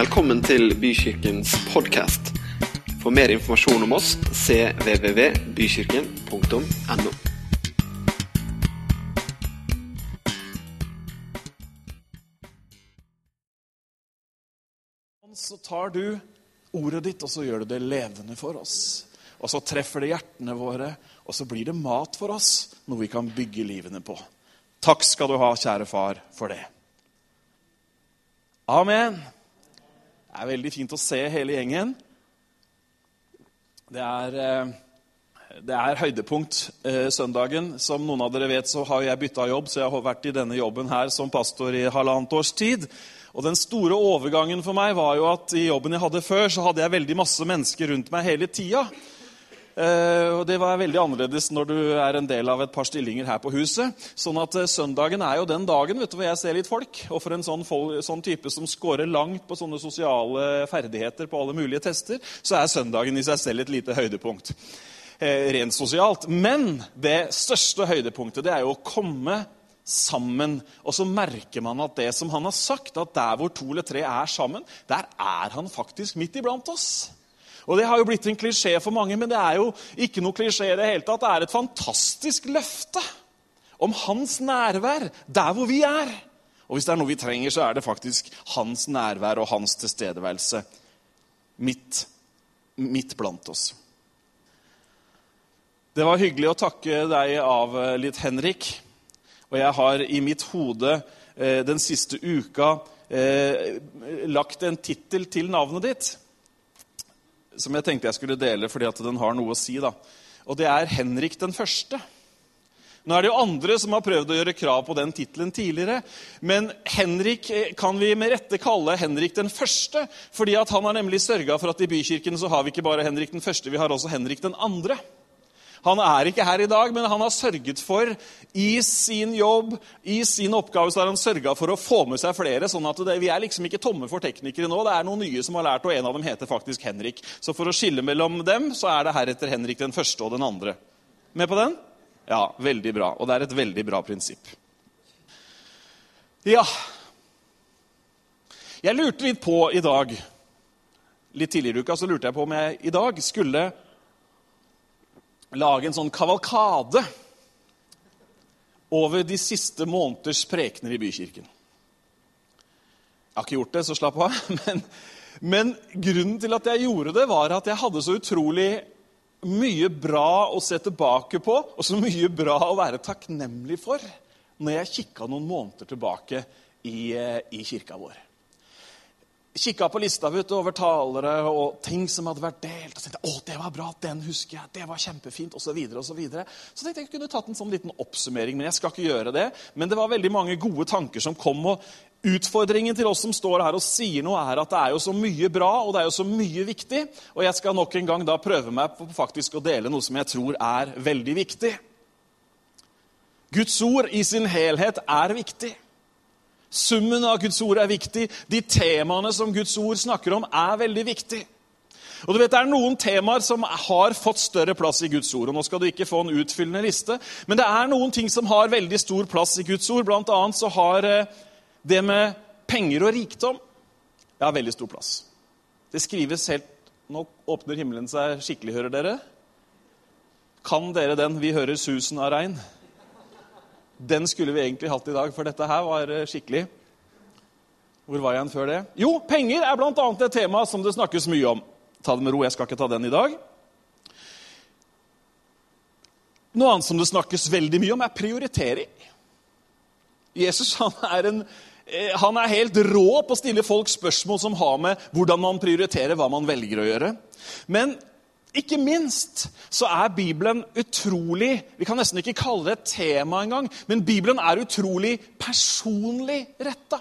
Velkommen til Bykirkens podkast. For mer informasjon om oss cvvvbykirken.no. Så tar du ordet ditt, og så gjør du det levende for oss. Og så treffer det hjertene våre, og så blir det mat for oss, noe vi kan bygge livene på. Takk skal du ha, kjære far, for det. Amen. Det er veldig fint å se hele gjengen. Det er, eh, det er høydepunkt eh, søndagen. Som noen av dere vet, så har jeg bytta jobb, så jeg har vært i denne jobben her som pastor i halvannet års tid. Og Den store overgangen for meg var jo at i jobben jeg hadde før, så hadde jeg veldig masse mennesker rundt meg hele tida. Eh, og Det var veldig annerledes når du er en del av et par stillinger her på huset. Sånn at eh, Søndagen er jo den dagen vet du, hvor jeg ser litt folk. Og for en sånn, sånn type som scorer langt på sånne sosiale ferdigheter på alle mulige tester, så er søndagen i seg selv et lite høydepunkt. Eh, rent sosialt. Men det største høydepunktet det er jo å komme sammen. Og så merker man at det som han har sagt, at der hvor to eller tre er sammen, der er han faktisk midt iblant oss. Og Det har jo blitt en klisjé for mange, men det er jo ikke noe klisjé i det hele tatt. Det er et fantastisk løfte om hans nærvær der hvor vi er. Og hvis det er noe vi trenger, så er det faktisk hans nærvær og hans tilstedeværelse midt, midt blant oss. Det var hyggelig å takke deg av litt, Henrik. Og jeg har i mitt hode eh, den siste uka eh, lagt en tittel til navnet ditt som jeg tenkte jeg skulle dele fordi at den har noe å si. da. Og det er Henrik den første. Nå er det jo andre som har prøvd å gjøre krav på den tittelen tidligere. Men Henrik eh, kan vi med rette kalle Henrik den første, fordi at han har nemlig sørga for at i Bykirken så har vi ikke bare Henrik den første, vi har også Henrik den andre. Han er ikke her i dag, men han har sørget for i sin jobb, i sin oppgave, så har han sørga for å få med seg flere. sånn at det, Vi er liksom ikke tomme for teknikere nå. Det er noen nye som har lært, og en av dem heter faktisk Henrik. Så for å skille mellom dem, så er det heretter Henrik den første og den andre. Med på den? Ja, veldig bra. Og det er et veldig bra prinsipp. Ja Jeg lurte litt på i dag Litt tidligere i uka så lurte jeg på om jeg i dag skulle lage en sånn kavalkade over de siste måneders prekener i Bykirken. Jeg har ikke gjort det, så slapp av. Men, men, grunnen til at jeg gjorde det, var at jeg hadde så utrolig mye bra å se tilbake på, og så mye bra å være takknemlig for, når jeg kikka noen måneder tilbake i, eh, i kirka vår kikka på lista vet over talere og ting som hadde vært delt. og tenkte, å, det var bra, den husker jeg, det var kjempefint, osv. Så, videre, og så, videre. så tenkte jeg kunne tatt en sånn liten oppsummering, men jeg skal ikke gjøre det. Men det var veldig mange gode tanker som kom. og Utfordringen til oss som står her og sier noe, er at det er jo så mye bra og det er jo så mye viktig. Og jeg skal nok en gang da prøve meg på faktisk å dele noe som jeg tror er veldig viktig. Guds ord i sin helhet er viktig. Summen av Guds ord er viktig. De temaene som Guds ord snakker om, er veldig viktig. Og du vet, Det er noen temaer som har fått større plass i Guds ord. og Nå skal du ikke få en utfyllende liste, men det er noen ting som har veldig stor plass i Guds ord. Blant annet så har eh, det med penger og rikdom ja, veldig stor plass. Det skrives helt Nå åpner himmelen seg skikkelig, hører dere. Kan dere den? Vi hører susen av regn. Den skulle vi egentlig hatt i dag, for dette her var eh, skikkelig. Hvor var jeg igjen før det? Jo, penger er bl.a. et tema som det snakkes mye om. Ta det med ro, jeg skal ikke ta den i dag. Noe annet som det snakkes veldig mye om, er prioritering. Jesus han er, en, eh, han er helt rå på å stille folk spørsmål som har med hvordan man prioriterer, hva man velger å gjøre. Men ikke minst så er Bibelen utrolig Vi kan nesten ikke kalle det et tema engang, men Bibelen er utrolig personlig retta.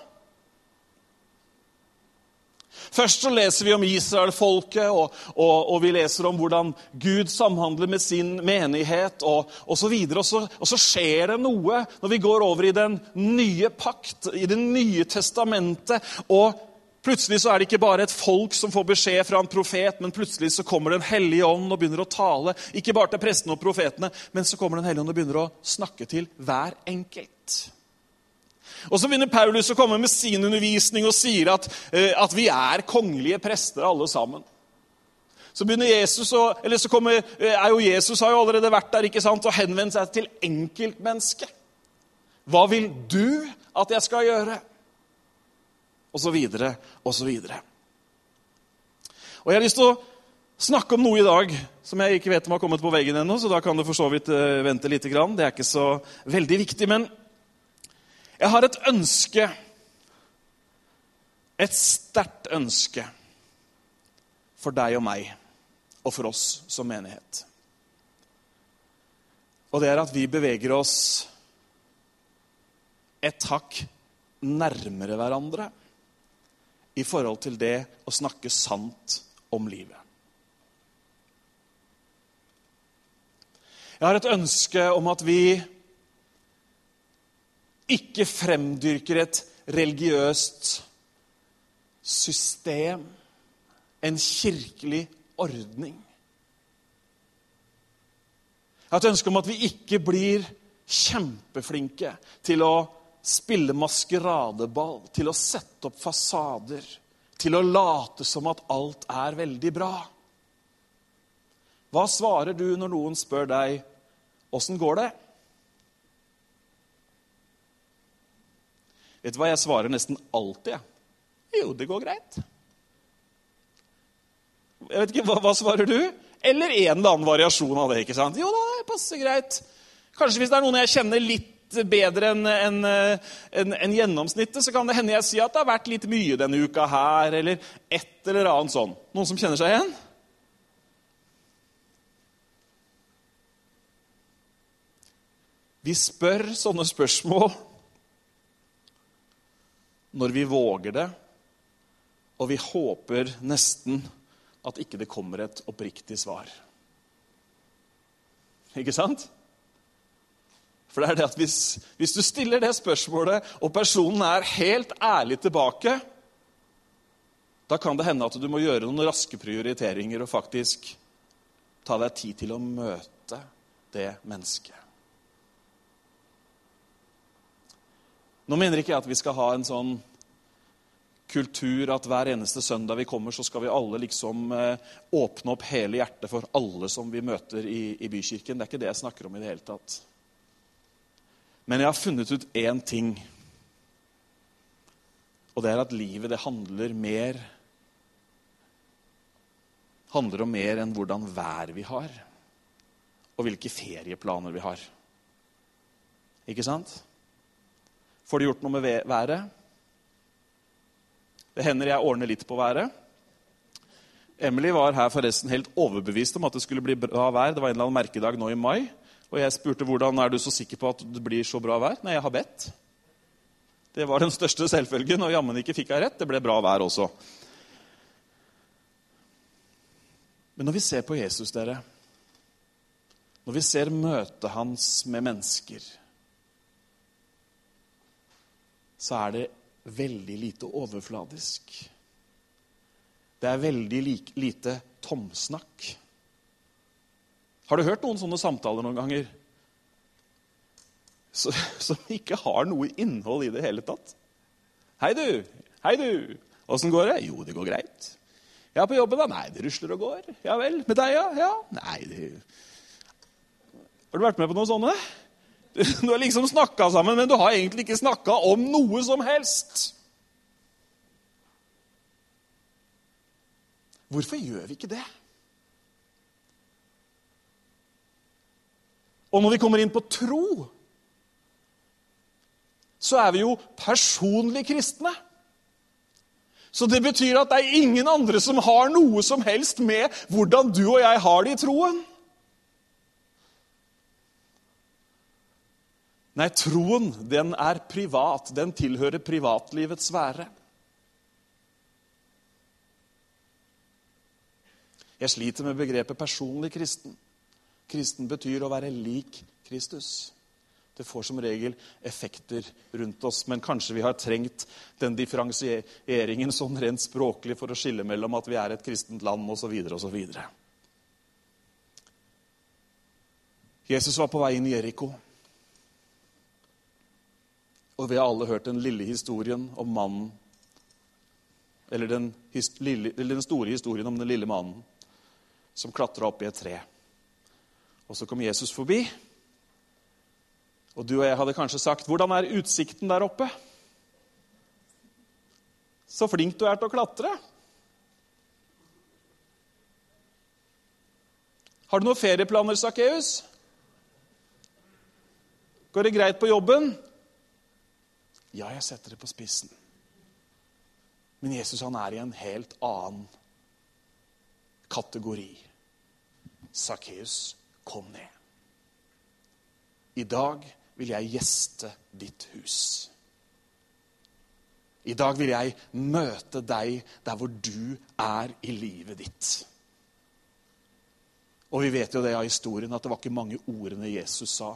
Først så leser vi om Israel-folket, og, og, og, vi leser om hvordan Gud samhandler med sin menighet og osv. Og, og, så, og så skjer det noe når vi går over i den nye pakt, i Det nye testamentet. og Plutselig så er det ikke bare et folk som får beskjed fra en profet, men plutselig så kommer Den hellige ånd og begynner å tale. Ikke bare til prestene og profetene, men så kommer Den hellige ånd og begynner å snakke til hver enkelt. Og så begynner Paulus å komme med sin undervisning og sier at, eh, at vi er kongelige prester alle sammen. Så begynner Jesus eller så kommer, eh, er jo Jesus har jo allerede vært der ikke sant, og henvendt seg til enkeltmennesket. Hva vil du at jeg skal gjøre? Videre. Og jeg har lyst til å snakke om noe i dag som jeg ikke vet om har kommet på veggen ennå, så da kan du for så vidt eh, vente litt. Det er ikke så veldig viktig. Men jeg har et ønske, et sterkt ønske, for deg og meg og for oss som menighet. Og det er at vi beveger oss et hakk nærmere hverandre i forhold til det å snakke sant om livet. Jeg har et ønske om at vi ikke fremdyrker et religiøst system, en kirkelig ordning. Jeg har et ønske om at vi ikke blir kjempeflinke til å spille maskeradeball, til å sette opp fasader, til å late som at alt er veldig bra. Hva svarer du når noen spør deg åssen går det? Vet du hva jeg svarer nesten alltid? Jo, det går greit. Jeg vet ikke, hva, hva, svarer du? Eller en eller annen variasjon av det. ikke sant? Jo da, det passer greit. Kanskje hvis det er noen jeg kjenner litt bedre enn en, en, en gjennomsnittet, så kan det hende jeg sier at det har vært litt mye denne uka her, eller et eller annet sånn. Noen som kjenner seg igjen? Vi spør sånne spørsmål når vi våger det, og vi håper nesten at ikke det kommer et oppriktig svar. Ikke sant? For det er det at hvis, hvis du stiller det spørsmålet, og personen er helt ærlig tilbake, da kan det hende at du må gjøre noen raske prioriteringer og faktisk ta deg tid til å møte det mennesket. Nå mener ikke jeg at vi skal ha en sånn kultur at hver eneste søndag vi kommer, så skal vi alle liksom eh, åpne opp hele hjertet for alle som vi møter i, i, bykirken. Det er ikke det jeg snakker om i det hele tatt. Men jeg har funnet ut én ting. Og det er at livet, det handler mer handler om mer enn hvordan vær vi har, og hvilke ferieplaner vi har. Ikke sant? Får du gjort noe med været? Det hender jeg ordner litt på været. Emily var her forresten helt overbevist om at det skulle bli bra vær. Det var en eller annen merkedag nå i mai. Og jeg spurte hvordan er du så sikker på at det blir så bra vær. Nei, jeg har bedt. Det var den største selvfølgen, og jammen ikke fikk jeg rett. Det ble bra vær også. Men når vi ser på Jesus, dere Når vi ser møtet hans med mennesker så er det veldig lite overfladisk. Det er veldig lite tomsnakk. Har du hørt noen sånne samtaler noen ganger som ikke har noe innhold i det hele tatt? Hei, du. Hei, du. Åssen går det? Jo, det går greit. Ja, på jobben, da? Nei, det rusler og går. Ja vel. Med deg, ja? Ja. Nei, det Har du vært med på noe sånne? Du har liksom snakka sammen, men du har egentlig ikke snakka om noe som helst. Hvorfor gjør vi ikke det? Og når vi kommer inn på tro, så er vi jo personlig kristne. Så det betyr at det er ingen andre som har noe som helst med hvordan du og jeg har det i troen. Nei, troen, den er privat. Den tilhører privatlivets sfære. Jeg sliter med begrepet personlig kristen. Kristen betyr å være lik Kristus. Det får som regel effekter rundt oss, men kanskje vi har trengt den differensieringen sånn rent språklig for å skille mellom at vi er et kristent land osv. osv. Jesus var på vei inn i Jeriko. Og vi har alle hørt den lille historien om mannen Eller den, lille, eller den store historien om den lille mannen som klatra opp i et tre. Og så kom Jesus forbi. Og du og jeg hadde kanskje sagt 'Hvordan er utsikten der oppe?' Så flink du er til å klatre. Har du noen ferieplaner, Sakkeus? Går det greit på jobben? Ja, jeg setter det på spissen. Men Jesus han er i en helt annen kategori. Sakkeus, kom ned. I dag vil jeg gjeste ditt hus. I dag vil jeg møte deg der hvor du er i livet ditt. Og vi vet jo det av historien at det var ikke mange ordene Jesus sa.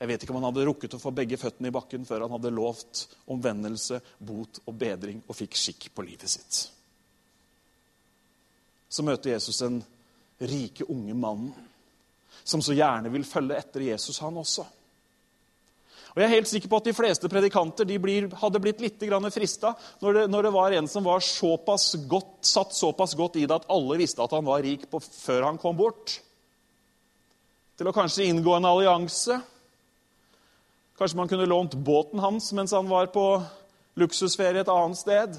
Jeg vet ikke om han hadde rukket å få begge føttene i bakken før han hadde lovt omvendelse, bot og bedring og fikk skikk på livet sitt. Så møter Jesus den rike, unge mannen som så gjerne vil følge etter Jesus, han også. Og Jeg er helt sikker på at de fleste predikanter de blir, hadde blitt litt frista når, det, når det var en som var såpass godt, satt såpass godt i det at alle visste at han var rik på, før han kom bort. Til å kanskje inngå en allianse Kanskje man kunne lånt båten hans mens han var på luksusferie et annet sted.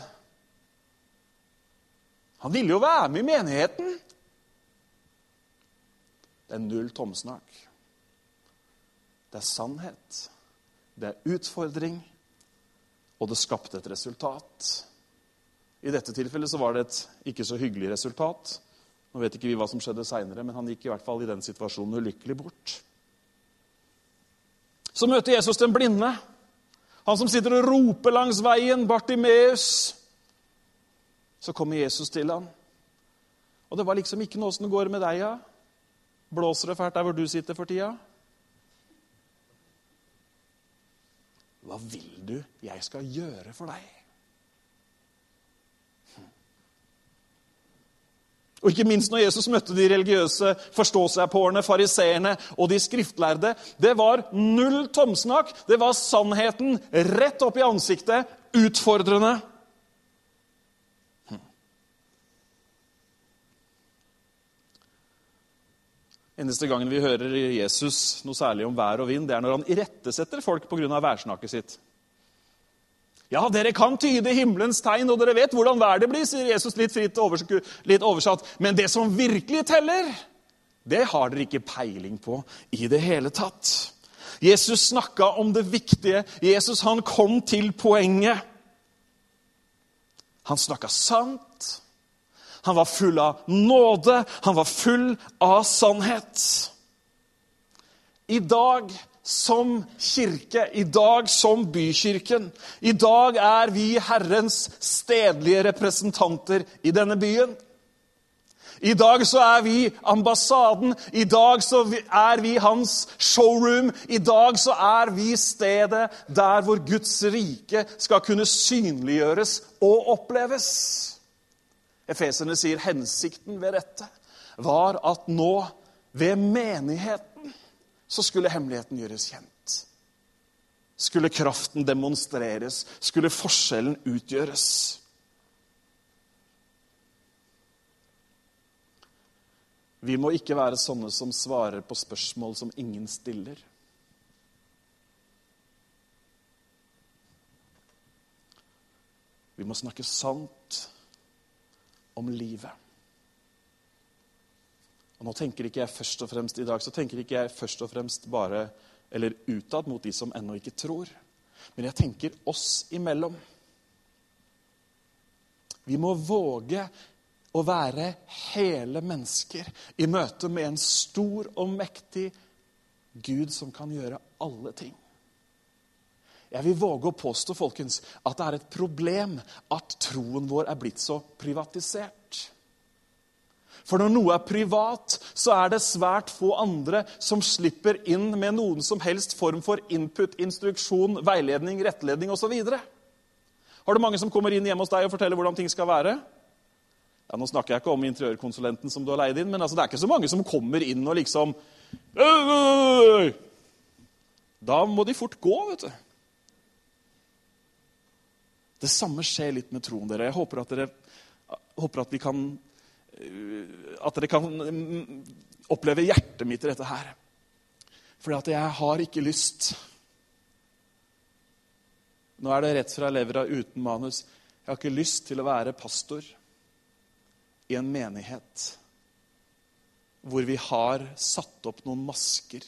Han ville jo være med i menigheten. Det er null tomsnakk. Det er sannhet. Det er utfordring. Og det skapte et resultat. I dette tilfellet så var det et ikke så hyggelig resultat. Nå vet ikke vi hva som skjedde seinere, men han gikk i hvert fall i den situasjonen ulykkelig bort. Så møter Jesus den blinde, han som sitter og roper langs veien, Bartimeus. Så kommer Jesus til ham. Og det var liksom ikke noe åssen det går med deg, ja. Blåser det fælt der hvor du sitter for tida? Hva vil du jeg skal gjøre for deg? Og ikke minst når Jesus møtte de religiøse forståsegpåerne, fariseerne og de skriftlærde. Det var null tomsnakk. Det var sannheten rett opp i ansiktet. Utfordrende. Eneste gangen vi hører Jesus noe særlig om vær og vind, det er når han irettesetter folk pga. værsnakket sitt. Ja, dere kan tyde himmelens tegn, og dere vet hvordan været blir, sier Jesus litt fritt litt oversatt. Men det som virkelig teller, det har dere ikke peiling på i det hele tatt. Jesus snakka om det viktige. Jesus han kom til poenget. Han snakka sant. Han var full av nåde. Han var full av sannhet. I dag som kirke, i dag som bykirken. I dag er vi Herrens stedlige representanter i denne byen. I dag så er vi ambassaden, i dag så er vi hans showroom. I dag så er vi stedet der hvor Guds rike skal kunne synliggjøres og oppleves. Efeserne sier hensikten ved dette var at nå, ved menigheten, så skulle hemmeligheten gjøres kjent. Skulle kraften demonstreres, skulle forskjellen utgjøres. Vi må ikke være sånne som svarer på spørsmål som ingen stiller. Vi må snakke sant om livet. Og nå tenker ikke jeg først og fremst I dag så tenker ikke jeg først og fremst bare eller utad mot de som ennå ikke tror. Men jeg tenker oss imellom. Vi må våge å være hele mennesker i møte med en stor og mektig Gud som kan gjøre alle ting. Jeg vil våge å påstå folkens, at det er et problem at troen vår er blitt så privatisert. For når noe er privat, så er det svært få andre som slipper inn med noen som helst form for input, instruksjon, veiledning, rettledning osv. Har du mange som kommer inn hjemme hos deg og forteller hvordan ting skal være? Ja, Nå snakker jeg ikke om interiørkonsulenten som du har leid inn, men altså, det er ikke så mange som kommer inn og liksom Da må de fort gå, vet du. Det samme skjer litt med troen dere. Jeg håper at dere håper at kan At dere kan mm, oppleve hjertet mitt i dette her. Fordi at jeg har ikke lyst Nå er det rett fra levra uten manus. Jeg har ikke lyst til å være pastor i en menighet hvor vi har satt opp noen masker,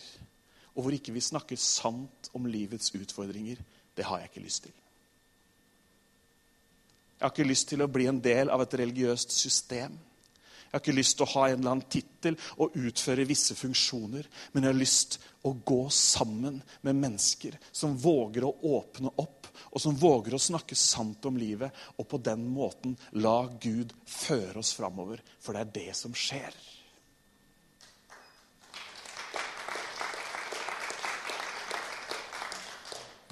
og hvor ikke vi snakker sant om livets utfordringer. Det har jeg ikke lyst til. Jeg har ikke lyst til å bli en del av et religiøst system. Jeg har ikke lyst til å ha en eller annen tittel og utføre visse funksjoner. Men jeg har lyst å gå sammen med mennesker som våger å åpne opp, og som våger å snakke sant om livet, og på den måten la Gud føre oss framover. For det er det som skjer.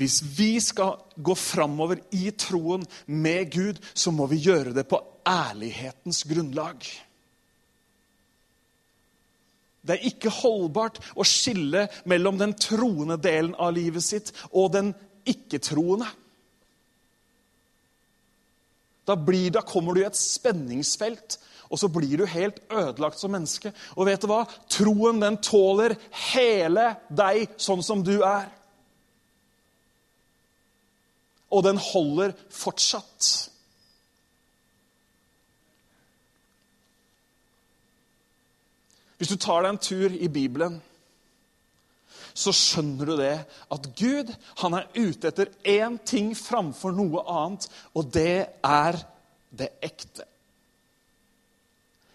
Hvis vi skal gå framover i troen med Gud, så må vi gjøre det på ærlighetens grunnlag. Det er ikke holdbart å skille mellom den troende delen av livet sitt og den ikke-troende. Da, da kommer du i et spenningsfelt, og så blir du helt ødelagt som menneske. Og vet du hva? Troen den tåler hele deg sånn som du er og den holder fortsatt. Hvis du tar deg en tur i Bibelen, så skjønner du det at Gud han er ute etter én ting framfor noe annet, og det er det ekte.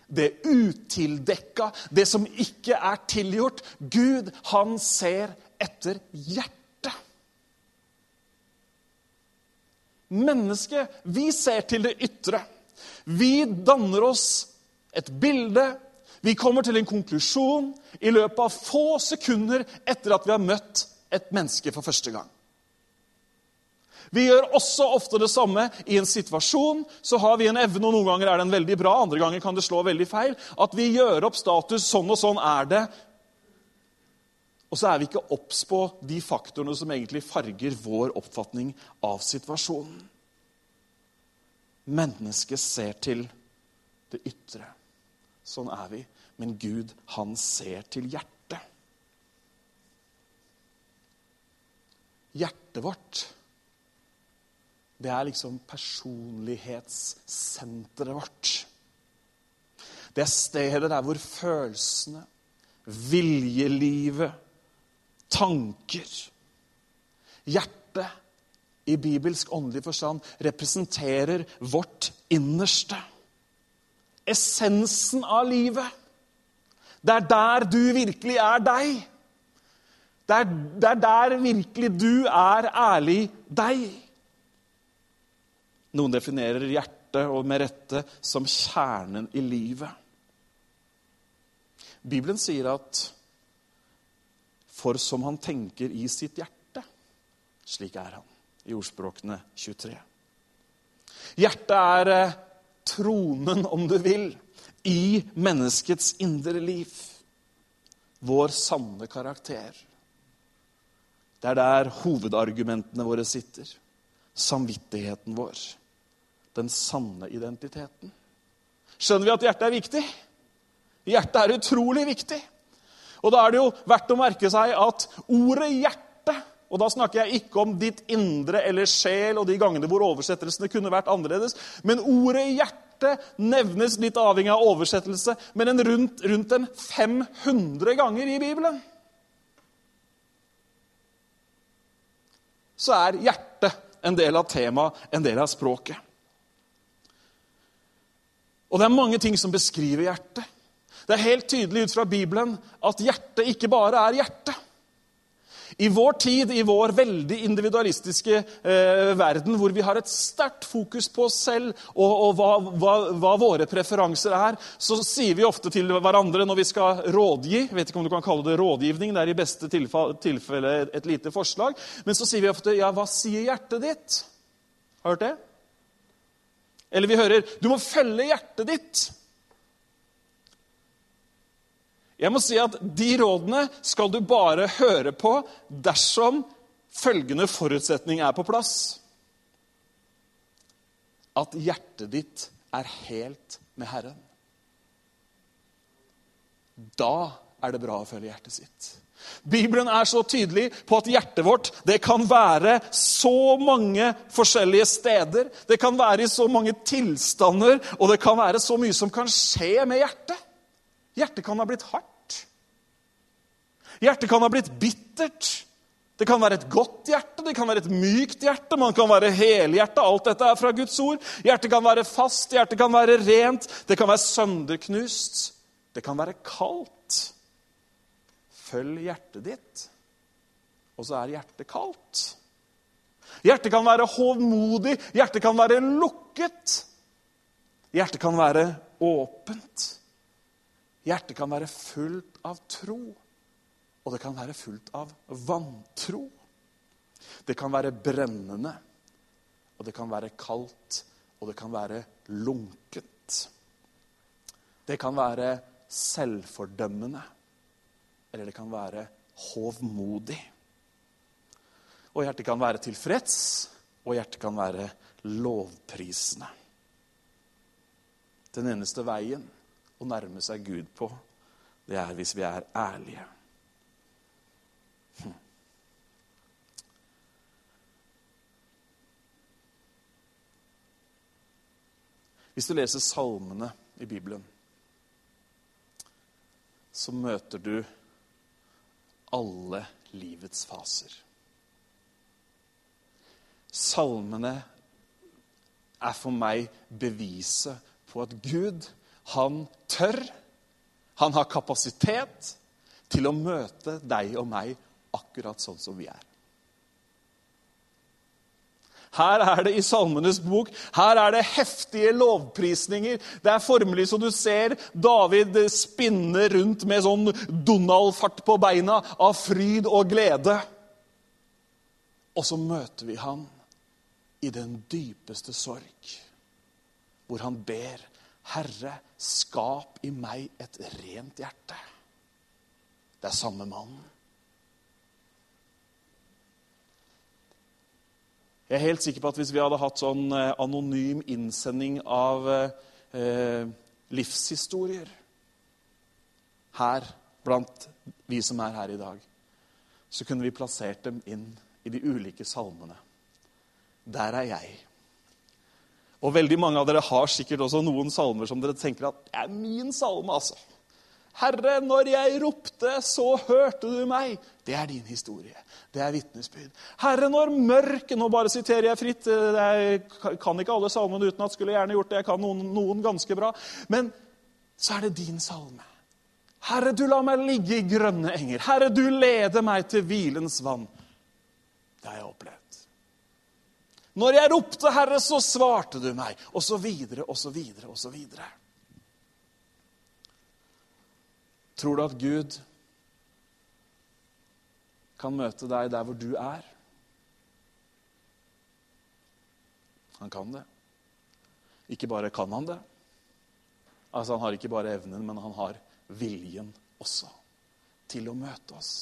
Det utildekka, det som ikke er tilgjort. Gud, han ser etter hjertet. Mennesket, vi ser til det ytre. Vi danner oss et bilde. Vi kommer til en konklusjon i løpet av få sekunder etter at vi har møtt et menneske for første gang. Vi gjør også ofte det samme i en situasjon. Så har vi en evne, og noen ganger er den veldig bra, andre ganger kan det slå veldig feil, at vi gjør opp status sånn og sånn er det. Og så er vi ikke obs på de faktorene som egentlig farger vår oppfatning av situasjonen. Mennesket ser til det ytre. Sånn er vi. Men Gud, han ser til hjertet. Hjertet vårt, det er liksom personlighetssenteret vårt. Det er stedet der hvor følelsene, viljelivet, tanker. Hjertet i bibelsk åndelig forstand representerer vårt innerste. Essensen av livet. Det er der du virkelig er deg. Det er, det er der virkelig du er ærlig deg. Noen definerer hjertet, og med rette, som kjernen i livet. Bibelen sier at for som han tenker i sitt hjerte, slik er han. I ordspråkene 23. Hjertet er eh, tronen, om du vil, i menneskets indre liv. Vår sanne karakter. Det er der hovedargumentene våre sitter. Samvittigheten vår. Den sanne identiteten. Skjønner vi at hjertet er viktig? Hjertet er utrolig viktig. Og Da er det jo verdt å merke seg at ordet 'hjerte' og Da snakker jeg ikke om ditt indre eller sjel og de gangene hvor oversettelsene kunne vært annerledes. Men ordet 'hjerte' nevnes litt avhengig av oversettelse, men en rundt, rundt en 500 ganger i Bibelen. Så er hjertet en del av temaet, en del av språket. Og det er mange ting som beskriver hjertet. Det er helt tydelig ut fra Bibelen at hjertet ikke bare er hjerte. I vår tid, i vår veldig individualistiske eh, verden, hvor vi har et sterkt fokus på oss selv og, og hva, hva, hva, våre preferanser er, så sier vi ofte til hverandre når vi skal rådgi Jeg vet ikke om du kan kalle det rådgivning, det er i beste tilfelle et lite forslag. Men så sier vi ofte ja, hva sier hjertet ditt? Har du hørt det? Eller vi hører du må følge hjertet ditt. Jeg må si at De rådene skal du bare høre på dersom følgende forutsetning er på plass. at hjertet ditt er helt med Herren. Da er det bra å følge hjertet sitt. Bibelen er så tydelig på at hjertet vårt det kan være så mange forskjellige steder. Det kan være i så mange tilstander, og det kan være så mye som kan skje med hjertet. Hjertet kan ha blitt hardt. Hjertet kan ha blitt bittert. Det kan være et godt hjerte, det kan være et mykt hjerte, man kan være helhjerta. Alt dette er fra Guds ord. Hjertet kan være fast, hjertet kan være rent, det kan være sønderknust. Det kan være kaldt. Følg hjertet ditt, og så er hjertet kaldt. Hjertet kan være hovmodig, hjertet kan være lukket. Hjertet kan være åpent. Hjertet kan være fullt av tro, og det kan være fullt av vantro. Det kan være brennende, og det kan være kaldt, og det kan være lunkent. Det kan være selvfordømmende eller det kan være hovmodig. Og hjertet kan være tilfreds, og hjertet kan være lovprisende. Den eneste veien å nærme seg Gud på, det er hvis vi er ærlige. Hm. Hvis du leser salmene i Bibelen, så møter du alle livets faser. Salmene er for meg beviset på at Gud, han tør, han har kapasitet til å møte deg og meg akkurat sånn som vi er. Her er det i Salmenes bok her er det heftige lovprisninger. Det er formelig så du ser David spinne rundt med sånn Donald-fart på beina av fryd og glede. Og så møter vi han i den dypeste sorg, hvor han ber Herre, skap i meg et rent hjerte. Det er samme mannen. Jeg er helt sikker på at hvis vi hadde hatt sånn eh, anonym innsending av eh, livshistorier her blant vi som er her i dag, så kunne vi plassert dem inn i de ulike salmene. Der er jeg. Og veldig mange av dere har sikkert også noen salmer som dere tenker at det er min salme. altså. Herre, når jeg ropte, så hørte du meg. Det er din historie. Det er vitnesbyrd. Herre, når mørket Nå bare siterer jeg fritt. Jeg kan ikke alle salmene utenat. Skulle gjerne gjort det. Jeg kan noen, noen ganske bra. Men så er det din salme. Herre, du lar meg ligge i grønne enger. Herre, du leder meg til hvilens vann. Det har jeg opplevd. Når jeg ropte, Herre, så svarte du meg. Og så videre, og så videre, og så videre. Tror du at Gud kan møte deg der hvor du er? Han kan det. Ikke bare kan han det. Altså, Han har ikke bare evnen, men han har viljen også til å møte oss.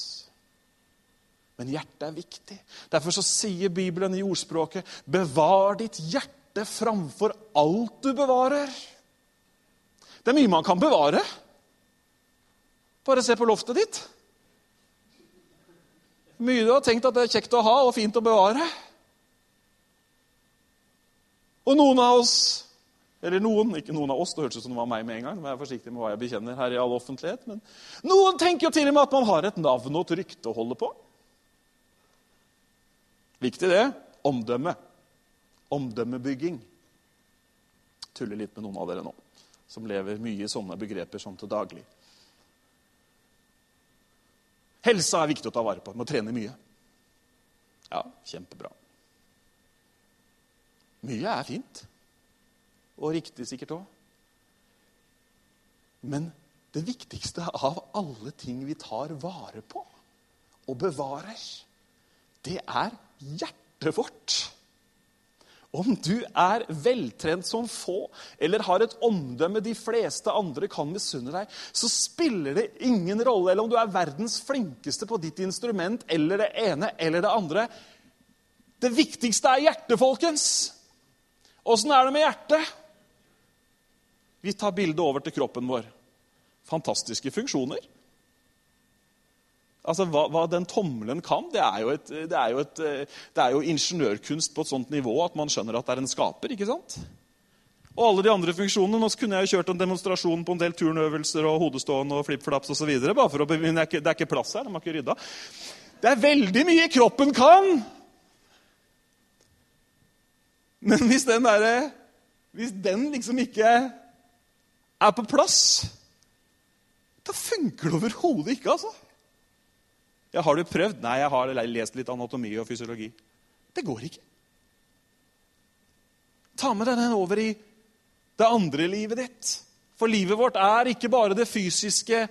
Men hjertet er viktig. Derfor så sier Bibelen i ordspråket 'bevar ditt hjerte framfor alt du bevarer'. Det er mye man kan bevare. Bare se på loftet ditt. Mye du har tenkt at det er kjekt å ha og fint å bevare. Og noen av oss Eller noen, ikke noen av oss, det hørtes ut som det var meg med en gang. men jeg er forsiktig med hva jeg bekjenner her i all offentlighet, men Noen tenker jo til og med at man har et navn og et rykte å holde på. Viktig, det. Omdømme. Omdømmebygging. Tuller litt med noen av dere nå, som lever mye i sånne begreper som til daglig. Helsa er viktig å ta vare på. Må trene mye. Ja, kjempebra. Mye er fint. Og riktig sikkert òg. Men det viktigste av alle ting vi tar vare på og bevarer, det er hjertet vårt. Om du er veltrent som få eller har et omdømme de fleste andre kan misunne deg, så spiller det ingen rolle eller om du er verdens flinkeste på ditt instrument eller det ene eller det andre. Det viktigste er hjertet, folkens. Åssen er det med hjertet? Vi tar bildet over til kroppen vår. Fantastiske funksjoner. Altså, hva, hva, den tommelen kan, det er, et, det, er et, det er, jo ingeniørkunst på et sånt nivå at man skjønner at det er en skaper. ikke sant? Og alle de andre funksjonene. Nå kunne jeg jo kjørt en demonstrasjon på en del turnøvelser og hodestående og flippflaps osv. Det, det er ikke plass her. de har ikke rydda. Det er veldig mye kroppen kan! Men hvis den, der, hvis den liksom ikke er på plass, da funker det overhodet ikke, altså. Ja, har du prøvd? Nei, jeg har lest litt anatomi og fysiologi. Det går ikke. Ta med deg den over i det andre livet ditt. For livet vårt er ikke bare det fysiske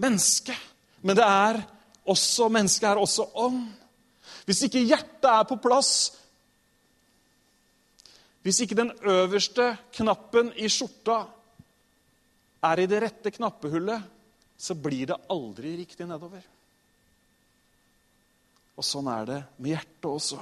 mennesket, men det er også mennesket er også ånd. Hvis ikke hjertet er på plass, hvis ikke den øverste knappen i skjorta er i det rette knappehullet, så blir det aldri riktig nedover. Og sånn er det med hjertet også.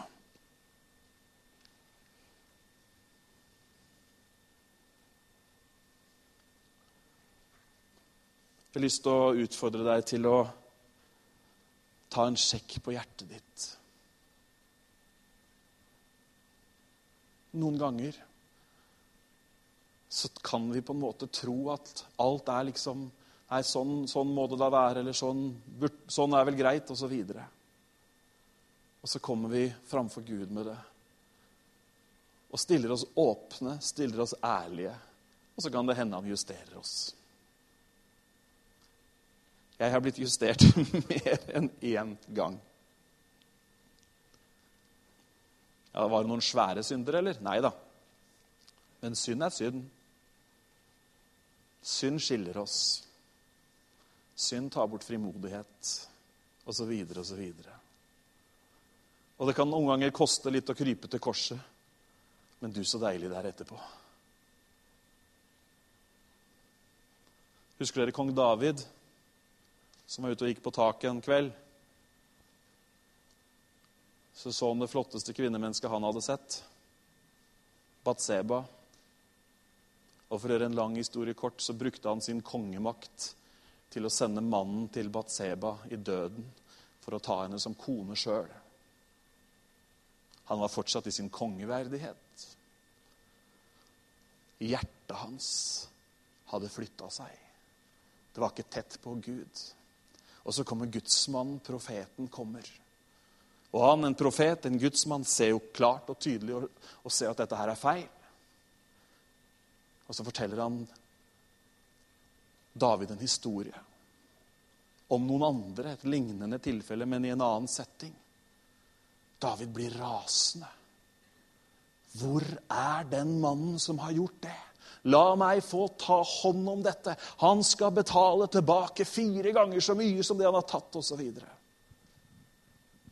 Jeg har lyst til å utfordre deg til å ta en sjekk på hjertet ditt. Noen ganger så kan vi på en måte tro at alt er liksom Nei, sånn, sånn må det da være, eller sånn, sånn er vel greit, osv. Og, så og så kommer vi framfor Gud med det. Og stiller oss åpne, stiller oss ærlige. Og så kan det hende han justerer oss. Jeg har blitt justert mer enn én gang. Ja, Var det noen svære synder, eller? Nei da. Men synd er synd. Synd skiller oss. Synd tar bort frimodighet, osv., osv. Og det kan noen ganger koste litt å krype til korset. Men du, så deilig det er etterpå. Husker dere kong David, som var ute og gikk på taket en kveld? Så så han det flotteste kvinnemennesket han hadde sett. Batseba. Og for å gjøre en lang historie kort så brukte han sin kongemakt til å sende mannen til Batseba i døden for å ta henne som kone sjøl. Han var fortsatt i sin kongeverdighet. Hjertet hans hadde flytta seg. Det var ikke tett på Gud. Og så kommer gudsmannen, profeten, kommer. Og han, en profet, en gudsmann, ser jo klart og tydelig og, og ser at dette her er feil. Og så forteller han David en historie om noen andre, et lignende tilfelle, men i en annen setting. David blir rasende. Hvor er den mannen som har gjort det? La meg få ta hånd om dette. Han skal betale tilbake fire ganger så mye som det han har tatt, osv. Og,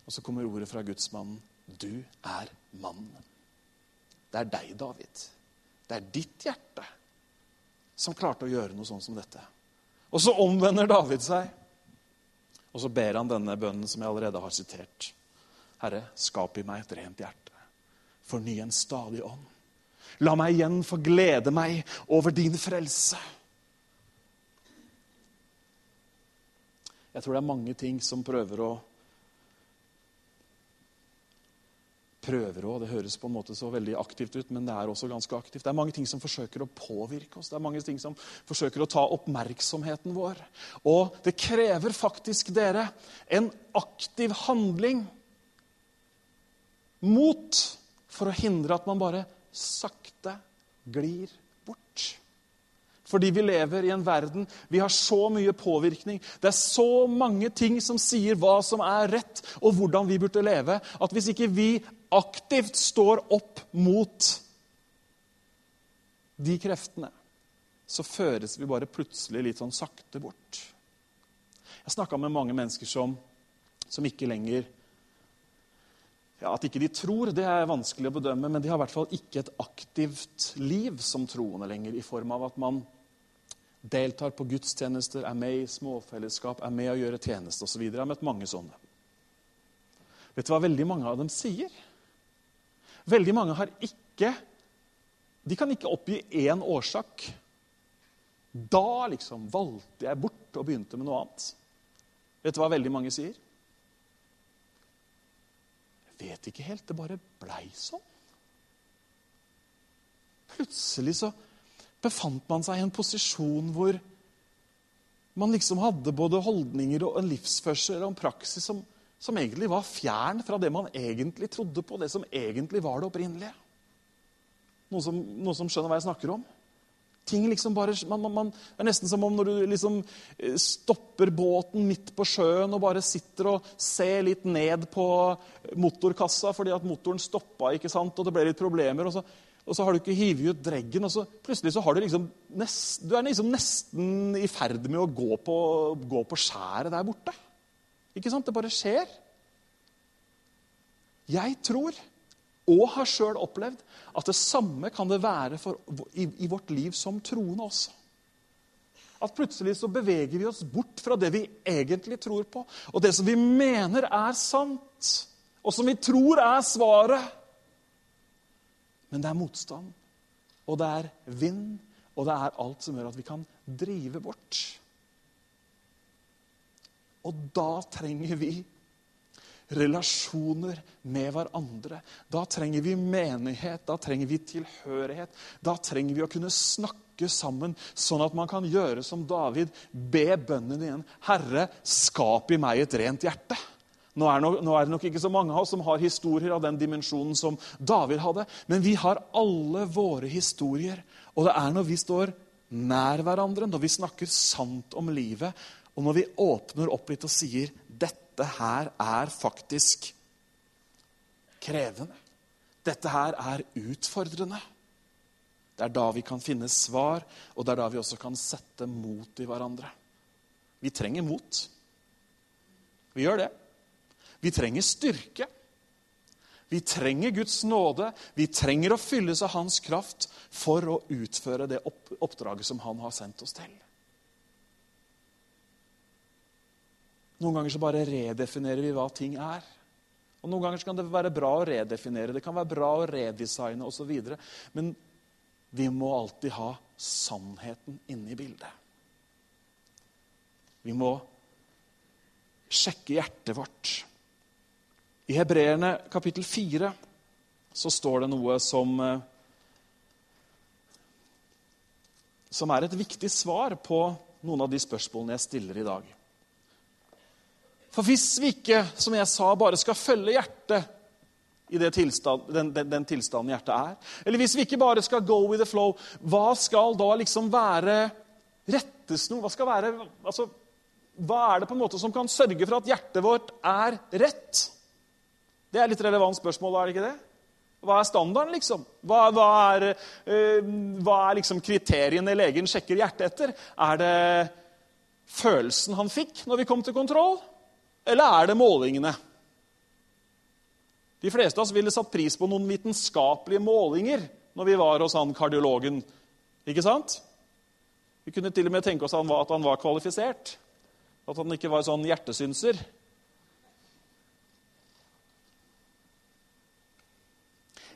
og så kommer ordet fra gudsmannen. Du er mannen. Det er deg, David. Det er ditt hjerte som klarte å gjøre noe sånn som dette. Og så omvender David seg, og så ber han denne bønnen som jeg allerede har sitert. Herre, skap i meg et rent hjerte. Forny en stadig ånd. La meg igjen få glede meg over din frelse. Jeg tror det er mange ting som prøver å Prøver å, Det høres på en måte så veldig aktivt ut, men det er også ganske aktivt. Det er mange ting som forsøker å påvirke oss. Det er mange ting som forsøker å ta oppmerksomheten vår. Og det krever faktisk dere en aktiv handling mot for å hindre at man bare sakte glir bort. Fordi vi lever i en verden Vi har så mye påvirkning. Det er så mange ting som sier hva som er rett, og hvordan vi burde leve, at hvis ikke vi aktivt står opp mot de kreftene, så føres vi bare plutselig litt sånn sakte bort. Jeg snakka med mange mennesker som, som ikke lenger ja, At ikke de tror, det er vanskelig å bedømme, men de har i hvert fall ikke et aktivt liv som troende lenger, i form av at man deltar på gudstjenester, er med i småfellesskap, er med å gjøre tjeneste osv. Jeg har møtt mange sånne. Vet du hva veldig mange av dem sier? Veldig mange har ikke de kan ikke oppgi én årsak. Da liksom valgte jeg bort og begynte med noe annet. Vet du hva veldig mange sier? Vet ikke helt. Det bare blei sånn. Plutselig så befant man seg i en posisjon hvor man liksom hadde både holdninger og en livsførsel og en praksis som, som egentlig var fjern fra det man egentlig trodde på, det som egentlig var det opprinnelige. Noen som, noen som skjønner hva jeg snakker om? Ting liksom bare, man, man, man, Det er nesten som om når du liksom eh, stopper båten midt på sjøen og bare sitter og ser litt ned på motorkassa fordi at motoren stoppa ikke sant, og det ble litt problemer. og så og så har du ikke hivet ut dreggen, og så plutselig så har du liksom nest, du er liksom nesten i ferd med å gå på, gå på skjæret der borte. Ikke sant? Det bare skjer. Jeg tror, og har sjøl opplevd, at det samme kan det være for, i, i vårt liv som troende også. At plutselig så beveger vi oss bort fra det vi egentlig tror på, og det som vi mener er sant, og som vi tror er svaret. Men det er motstand, og det er vind, og det er alt som gjør at vi kan drive bort. Og da trenger vi relasjoner med hverandre. Da trenger vi menighet, da trenger vi tilhørighet. Da trenger vi å kunne snakke sammen, sånn at man kan gjøre som David. Be bønnen igjen. Herre, skap i meg et rent hjerte. Nå er, nok, nå er, det nok ikke så mange av oss som har historier av den dimensjonen som David hadde, men vi har alle våre historier. Og det er når vi står nær hverandre, når vi snakker sant om livet, og når vi åpner opp litt og sier dette her er faktisk krevende. Dette her er utfordrende. Det er da vi kan finne svar, og det er da vi også kan sette mot i hverandre. Vi trenger mot. Vi gjør det. Vi trenger styrke. Vi trenger Guds nåde. Vi trenger å fylles av Hans kraft for å utføre det oppdraget som Han har sendt oss til. Noen ganger så bare redefinerer vi hva ting er. Og Noen ganger så kan det være bra å redefinere, det kan være bra å redesigne osv. Men vi må alltid ha sannheten inne i bildet. Vi må sjekke hjertet vårt. I Hebreerne kapittel 4 så står det noe som eh, Som er et viktig svar på noen av de spørsmålene jeg stiller i dag. For hvis vi ikke, som jeg sa, bare skal følge hjertet i tilstand, den, den, den, tilstanden hjertet er, eller hvis vi ikke bare skal go with the flow, hva skal da liksom være rettesnor? Hva skal være altså, Hva er det på en måte som kan sørge for at hjertet vårt er rett? Det er litt relevant spørsmål, er det ikke det? Hva er standarden, liksom? Hva, hva, er, øh, hva er, liksom kriteriene legen sjekker hjertet etter? Er det følelsen han fikk når vi kom til kontroll, eller er det målingene? De fleste av oss ville satt pris på noen vitenskapelige målinger når vi var hos han kardiologen. Ikke sant? Vi kunne til og med tenke oss at han var kvalifisert. At han ikke var sånn hjertesynser.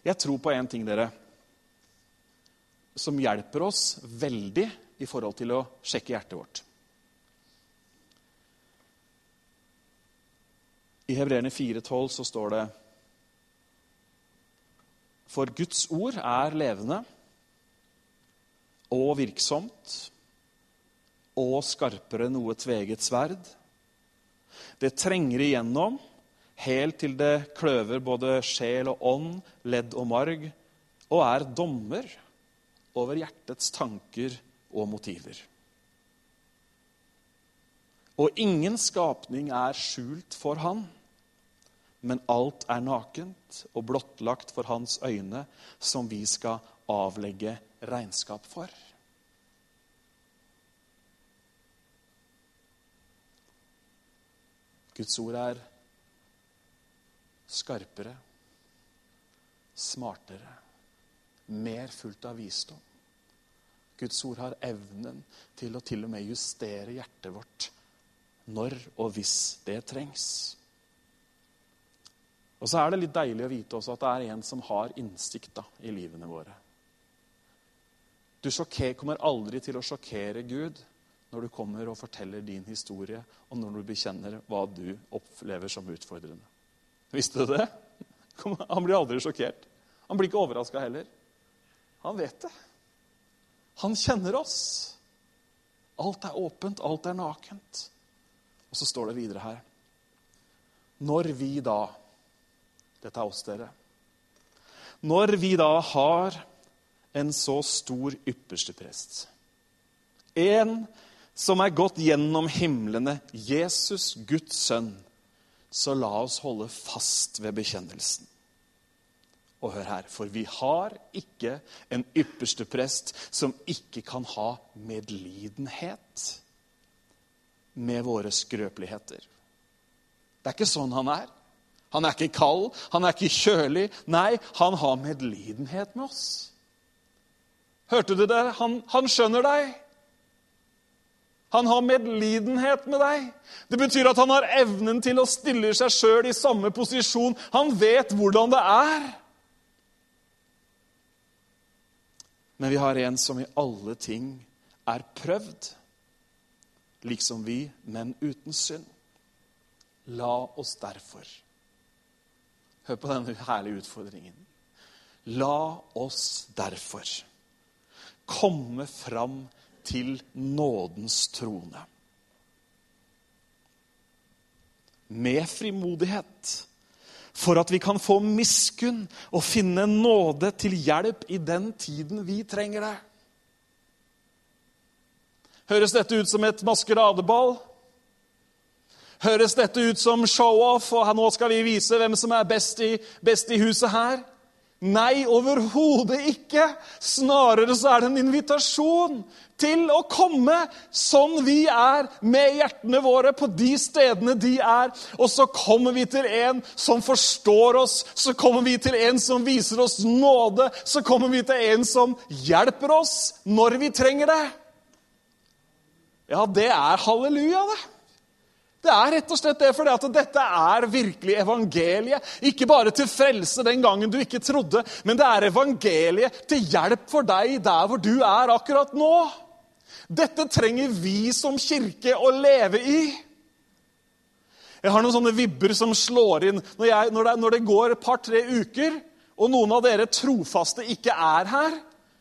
Jeg tror på én ting, dere, som hjelper oss veldig i forhold til å sjekke hjertet vårt. I Hebreerne 4,12 så står det For Guds ord er levende og virksomt og skarpere noe tveget sverd. Det trenger igjennom helt til det kløver både sjel og ånd, ledd og marg, og er dommer over hjertets tanker og motiver. Og ingen skapning er skjult for Han, men alt er nakent og blottlagt for Hans øyne, som vi skal avlegge regnskap for. Guds ord er skarpere, smartere, mer fullt av visdom. Guds ord har evnen til å til og med justere hjertet vårt når og hvis det trengs. Og så er det litt deilig å vite også at det er en som har innsikt da, i livene våre. Du sjokker, kommer aldri til å sjokkere Gud når du kommer og forteller din historie, og når du bekjenner hva du opplever som utfordrende. Visste du det? Han blir aldri sjokkert. Han blir ikke overraska heller. Han vet det. Han kjenner oss. Alt er åpent, alt er nakent. Og så står det videre her Når vi da Dette er oss, dere. Når vi da har en så stor yppersteprest, en som er gått gjennom himlene, Jesus, Guds sønn, så la oss holde fast ved bekjennelsen. Og hør her, for vi har ikke en ypperste prest som ikke kan ha medlidenhet med våre skrøpeligheter. Det er ikke sånn han er. Han er ikke kald, han er ikke kjølig. Nei, han har medlidenhet med oss. Hørte du det? Han, han skjønner deg. Han har medlidenhet med deg. Det betyr at han har evnen til å stille seg sjøl i samme posisjon. Han vet hvordan det er. Men vi har en som i alle ting er prøvd, liksom vi, men uten synd. La oss derfor Hør på denne herlige utfordringen. La oss derfor komme fram til nådens trone. Med frimodighet for at vi kan få miskunn og finne nåde til hjelp i den tiden vi trenger det. Høres dette ut som et maskeradeball? Høres dette ut som show-off, og nå skal vi vise hvem som er best i, best i huset her? Nei, overhodet ikke. Snarere så er det en invitasjon til å komme sånn vi er, med hjertene våre på de stedene de er. Og så kommer vi til en som forstår oss, så kommer vi til en som viser oss nåde, så kommer vi til en som hjelper oss når vi trenger det. Ja, det er halleluja, det. Det er rett og slett det fordi at dette er virkelig evangeliet. Ikke bare til frelse den gangen du ikke trodde, men det er evangeliet til hjelp for deg der hvor du er akkurat nå. Dette trenger vi som kirke å leve i. Jeg har noen sånne vibber som slår inn når, jeg, når, det, når det går et par-tre uker, og noen av dere trofaste ikke er her.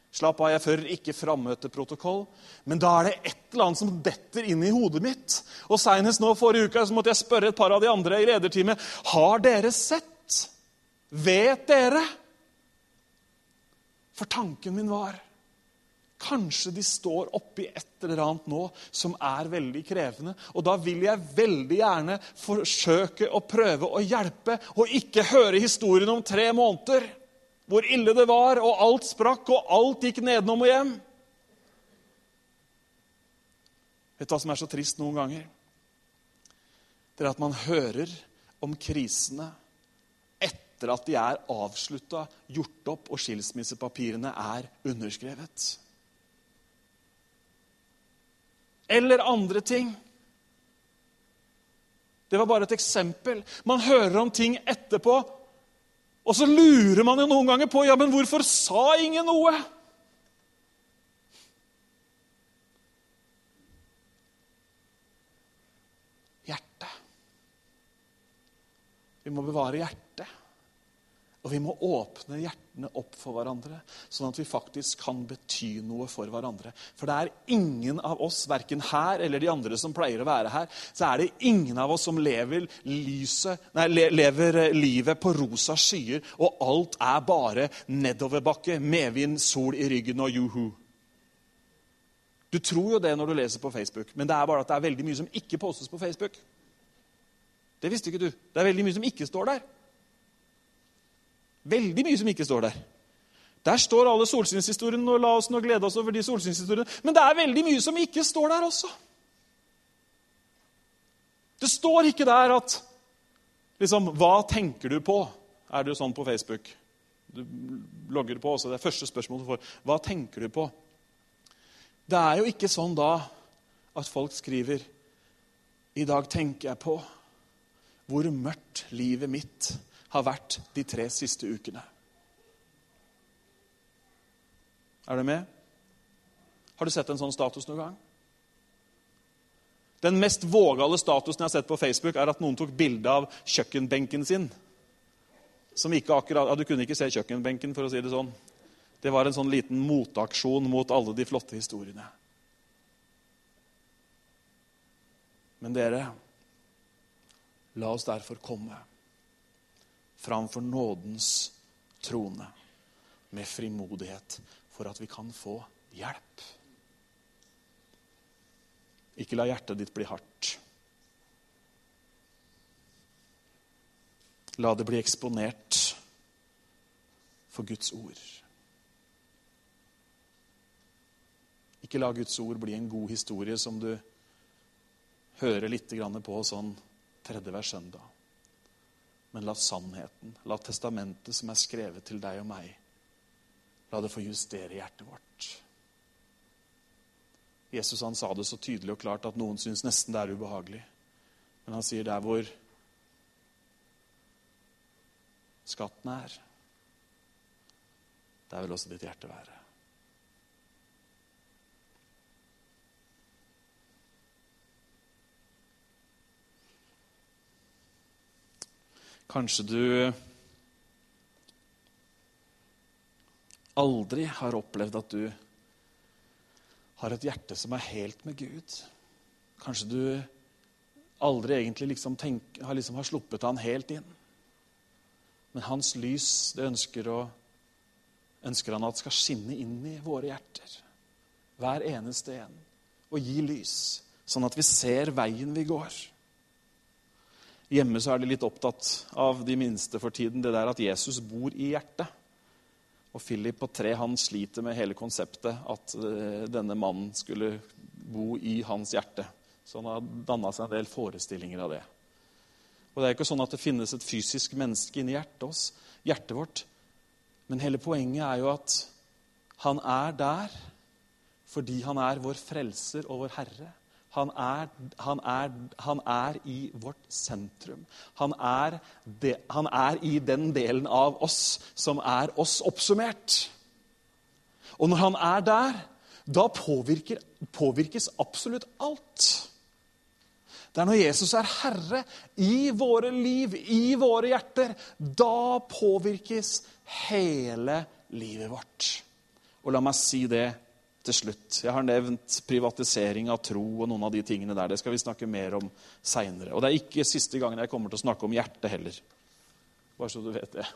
Slapp av, jeg fører ikke frammøteprotokoll. Men da er det et eller annet som detter inn i hodet mitt. Og Senest nå forrige uke så måtte jeg spørre et par av de andre i lederteamet har dere sett. Vet dere? For tanken min var Kanskje de står oppi et eller annet nå som er veldig krevende. Og da vil jeg veldig gjerne forsøke å prøve å hjelpe, og ikke høre historien om tre måneder. Hvor ille det var, og alt sprakk, og alt gikk nedenom og hjem. Vet du hva som er så trist noen ganger? Det er at man hører om krisene etter at de er avslutta, gjort opp, og skilsmissepapirene er underskrevet. Eller andre ting. Det var bare et eksempel. Man hører om ting etterpå, og så lurer man jo noen ganger på ja, men hvorfor sa ingen noe? Hjertet. Vi må bevare hjertet. Og vi må åpne hjertene opp for hverandre, sånn at vi faktisk kan bety noe for hverandre. For det er ingen av oss, verken her eller de andre som pleier å være her, så er det ingen av oss som lever, lyset, nei, lever livet på rosa skyer, og alt er bare nedoverbakke, medvind, sol i ryggen og juhu. Du tror jo det når du leser på Facebook, men det er bare at det er veldig mye som ikke postes på Facebook. Det visste ikke du. Det er veldig mye som ikke står der. Veldig mye som ikke står der. Der står alle solsynshistoriene, og la oss nå glede oss over de solsynshistoriene. Men det er veldig mye som ikke står der også. Det står ikke der at liksom, Hva tenker du på? Er det jo sånn på Facebook. Du logger på også. Det er første spørsmål du får. Hva tenker du på? Det er jo ikke sånn da at folk skriver I dag tenker jeg på hvor mørkt livet mitt har vært de tre siste ukene. Er du med? Har du sett en sånn status noen gang? Den mest vågale statusen jeg har sett på Facebook, er at noen tok bilde av kjøkkenbenken sin. Som ikke akkurat, ja, Du kunne ikke se kjøkkenbenken, for å si det sånn. Det var en sånn liten motaksjon mot alle de flotte historiene. Men dere, la oss derfor komme framfor nådens trone med frimodighet for at vi kan få hjelp. Ikke la hjertet ditt bli hardt. La det bli eksponert for Guds ord. Ikke la Guds ord bli en god historie som du hører litt på sånn tredje hver søndag. Men la sannheten, la testamentet som er skrevet til deg og meg, la det få justere hjertet vårt. Jesus han sa det så tydelig og klart at noen syns nesten det er ubehagelig. Men han sier der hvor skatten er, der vil også ditt hjerte være. Kanskje du aldri har opplevd at du har et hjerte som er helt med Gud. Kanskje du aldri egentlig liksom tenk, har, liksom har sluppet han helt inn. Men hans lys det ønsker, å, ønsker han at skal skinne inn i våre hjerter. Hver eneste en. Og gi lys, sånn at vi ser veien vi går. Hjemme så er de litt opptatt av de minste for tiden, det der at Jesus bor i hjertet. Og Philip på tre han sliter med hele konseptet at eh, denne mannen skulle bo i hans hjerte. Så han har danna seg en del forestillinger av det. Og Det er ikke sånn at det finnes et fysisk menneske inni hjertet, oss, hjertet vårt. Men hele poenget er jo at han er der fordi han er vår frelser og vår herre. Han er, han, er, han er, i vårt sentrum. Han er, de, han er, i den delen av oss som er oss oppsummert. Og når han er der, da påvirker, påvirkes absolutt alt. Det er når Jesus er herre i våre liv, i våre hjerter, da påvirkes hele livet vårt. Og la meg si det til slutt. Jeg har nevnt privatisering av tro og noen av de tingene der. Det skal vi snakke mer om seinere. Og det er ikke siste gangen jeg kommer til å snakke om hjertet heller. Bare så du vet det.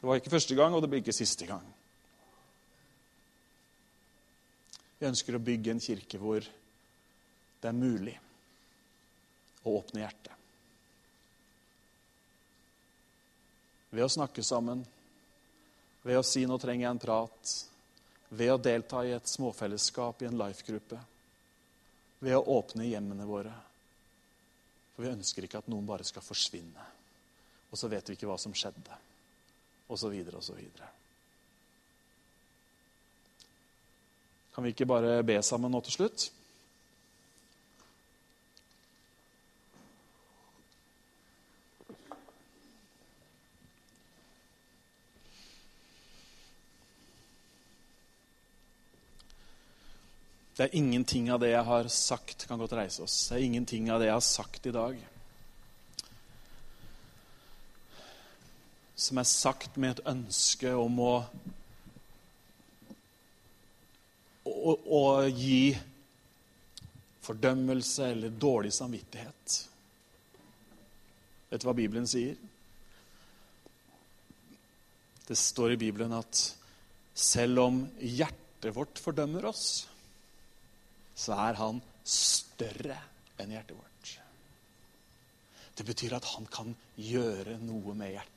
Det var ikke første gang, og det blir ikke siste gang. Vi ønsker å bygge en kirke hvor det er mulig å åpne hjertet. Ved å snakke sammen, ved å si 'nå trenger jeg en prat', ved å delta i et småfellesskap i en life-gruppe. Ved å åpne hjemmene våre. For vi ønsker ikke at noen bare skal forsvinne. Og så vet vi ikke hva som skjedde. Og så videre og så videre. Kan vi ikke bare be sammen nå til slutt? Det er ingenting av det jeg har sagt kan godt reise oss. Det er ingenting av det jeg har sagt i dag som er sagt med et ønske om å, å, å gi fordømmelse eller dårlig samvittighet. Vet du hva Bibelen sier? Det står i Bibelen at selv om hjertet vårt fordømmer oss, så er han større enn hjertet vårt. Det betyr at han kan gjøre noe med hjertet.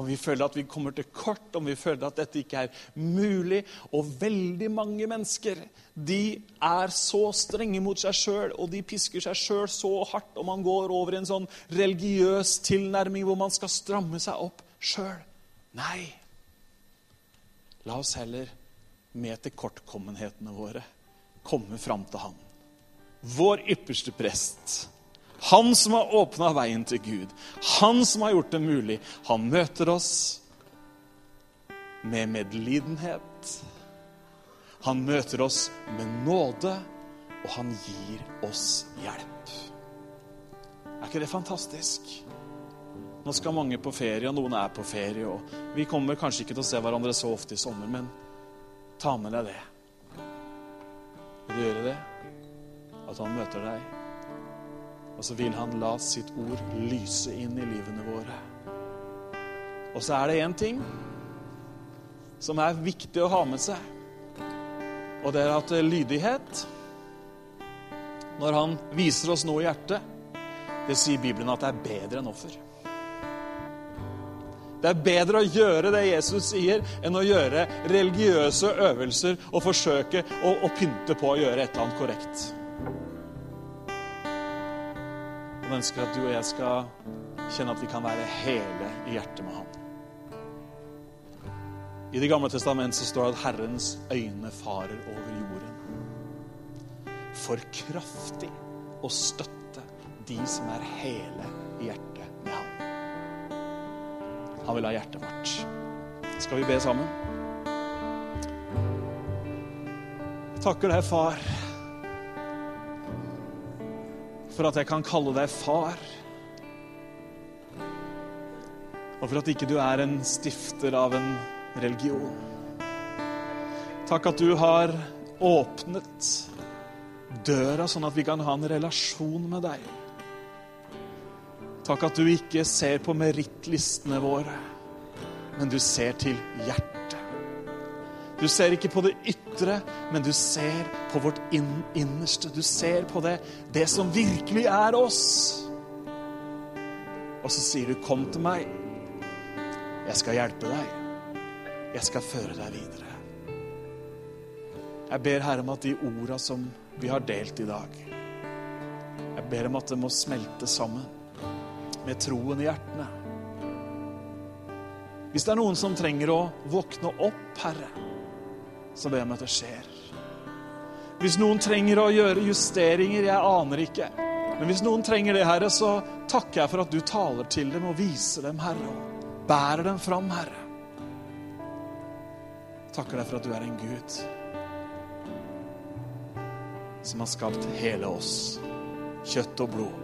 Om vi føler at vi kommer til kort, om vi føler at dette ikke er mulig Og veldig mange mennesker de er så strenge mot seg sjøl, og de pisker seg sjøl så hardt, og man går over i en sånn religiøs tilnærming hvor man skal stramme seg opp sjøl. Nei. La oss heller med tilkortkommenhetene våre komme fram til Han. Vår ypperste prest. Han som har åpna veien til Gud. Han som har gjort det mulig. Han møter oss med medlidenhet. Han møter oss med nåde, og han gir oss hjelp. Er ikke det fantastisk? Nå skal mange på ferie, og noen er på ferie. og Vi kommer kanskje ikke til å se hverandre så ofte i sommer, men ta med deg det. Gjøre det? At han møter deg. Og så vil han la sitt ord lyse inn i livene våre. Og så er det én ting som er viktig å ha med seg. Og det er at lydighet Når han viser oss noe i hjertet, det sier Bibelen at det er bedre enn offer. Det er bedre å gjøre det Jesus sier, enn å gjøre religiøse øvelser og forsøke å, å pynte på å gjøre et eller annet korrekt. Han ønsker at du og jeg skal kjenne at vi kan være hele i hjertet med ham. I Det gamle testamentet så står det at Herrens øyne farer over jorden. For kraftig å støtte de som er hele i hjertet. Han vil ha hjertet vårt. Skal vi be sammen? Jeg takker deg, far, for at jeg kan kalle deg far. Og for at ikke du er en stifter av en religion. Takk at du har åpnet døra sånn at vi kan ha en relasjon med deg. Takk at du ikke ser på merittlistene våre, men du ser til hjertet. Du ser ikke på det ytre, men du ser på vårt inn innerste. Du ser på det, det som virkelig er oss. Og så sier du, 'Kom til meg. Jeg skal hjelpe deg.' Jeg skal føre deg videre. Jeg ber Herre om at de orda som vi har delt i dag Jeg ber om at det må smelte sammen med troen i hjertene. Hvis det er noen som trenger å våkne opp, Herre, så ber jeg om at det skjer. Hvis noen trenger å gjøre justeringer, jeg aner ikke. Men hvis noen trenger det, Herre, så takker jeg for at du taler til dem og viser dem, Herre, og bærer dem fram, Herre takker deg for at du er en Gud som har skapt hele oss. Kjøtt og blod,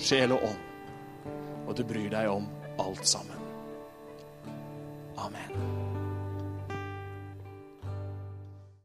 sjel og ånd. Og du bryr deg om alt sammen. Amen.